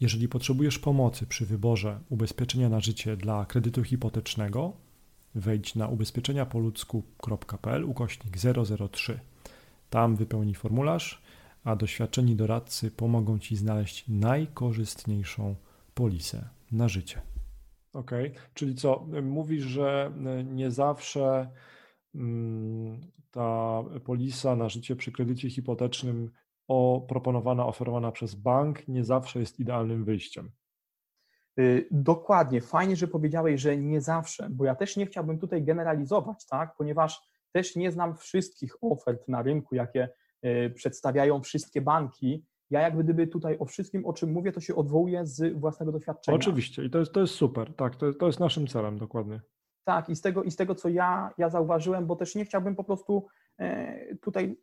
Jeżeli potrzebujesz pomocy przy wyborze ubezpieczenia na życie dla kredytu hipotecznego, wejdź na ubezpieczeniapoludzku.pl ukośnik 003. Tam wypełnij formularz, a doświadczeni doradcy pomogą Ci znaleźć najkorzystniejszą polisę na życie. Ok, czyli co? Mówisz, że nie zawsze mm, ta polisa na życie przy kredycie hipotecznym o, proponowana, oferowana przez bank nie zawsze jest idealnym wyjściem. Y, dokładnie. Fajnie, że powiedziałeś, że nie zawsze, bo ja też nie chciałbym tutaj generalizować, tak? ponieważ też nie znam wszystkich ofert na rynku, jakie y, przedstawiają wszystkie banki. Ja jak gdyby tutaj o wszystkim, o czym mówię, to się odwołuję z własnego doświadczenia. Oczywiście i to jest, to jest super, tak, to, to jest naszym celem dokładnie. Tak, i z tego, i z tego co ja, ja zauważyłem, bo też nie chciałbym po prostu e, tutaj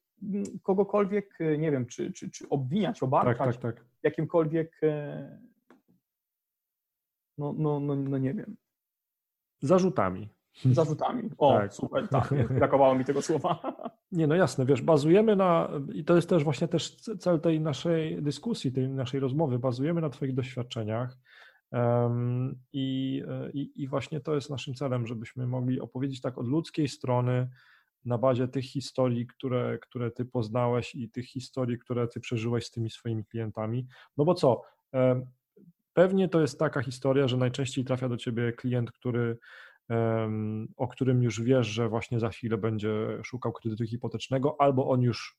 kogokolwiek, e, nie wiem, czy, czy, czy obwiniać, obarczać tak, tak, tak. jakimkolwiek, e, no, no, no, no nie wiem. Zarzutami. Zarzutami. O, tak. super, tak. Brakowało mi tego słowa. Nie, no jasne, wiesz, bazujemy na, i to jest też właśnie też cel tej naszej dyskusji, tej naszej rozmowy, bazujemy na Twoich doświadczeniach um, i, i, i właśnie to jest naszym celem, żebyśmy mogli opowiedzieć tak od ludzkiej strony, na bazie tych historii, które, które ty poznałeś i tych historii, które ty przeżyłeś z tymi swoimi klientami. No bo co? Pewnie to jest taka historia, że najczęściej trafia do ciebie klient, który, o którym już wiesz, że właśnie za chwilę będzie szukał kredytu hipotecznego, albo on już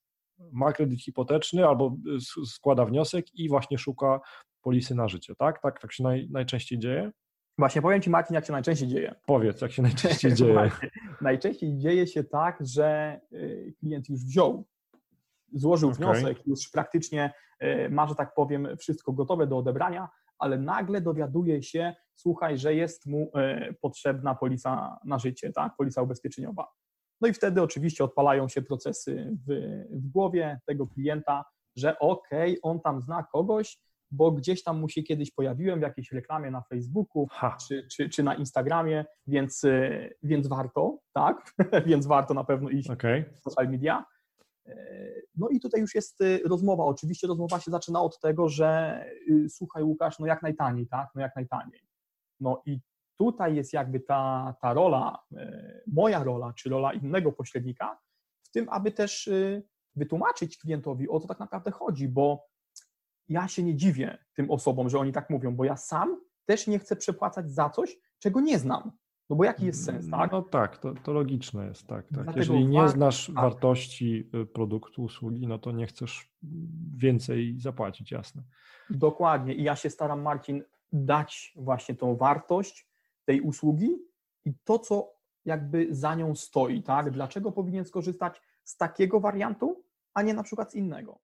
ma kredyt hipoteczny, albo składa wniosek i właśnie szuka polisy na życie, tak? Tak, tak się naj, najczęściej dzieje? Właśnie powiem Ci, Marcin, jak się najczęściej dzieje. Powiedz, jak się najczęściej dzieje. najczęściej dzieje się tak, że y, klient już wziął, złożył okay. wniosek, już praktycznie y, ma, że tak powiem, wszystko gotowe do odebrania, ale nagle dowiaduje się, słuchaj, że jest mu y, potrzebna polisa na życie, tak? polisa ubezpieczeniowa. No i wtedy oczywiście odpalają się procesy w, w głowie tego klienta, że okej, okay, on tam zna kogoś, bo gdzieś tam mu się kiedyś pojawiłem w jakiejś reklamie na Facebooku czy, czy, czy, na Instagramie, więc, e, więc warto, tak? więc warto na pewno iść okay. w social media. E, no i tutaj już jest e, rozmowa. Oczywiście rozmowa się zaczyna od tego, że y, słuchaj Łukasz, no jak najtaniej, tak? No jak najtaniej. No i tutaj jest jakby ta, ta rola, moja rola, czy rola innego pośrednika, w tym, aby też wytłumaczyć klientowi, o co tak naprawdę chodzi, bo ja się nie dziwię tym osobom, że oni tak mówią, bo ja sam też nie chcę przepłacać za coś, czego nie znam. No bo jaki jest sens, tak? No tak, to, to logiczne jest, tak. tak. Jeżeli nie znasz tak. wartości y, produktu, usługi, no to nie chcesz więcej zapłacić, jasne. Dokładnie i ja się staram, Marcin, dać właśnie tą wartość tej usługi i to, co jakby za nią stoi, tak? Dlaczego powinien skorzystać z takiego wariantu, a nie na przykład z innego?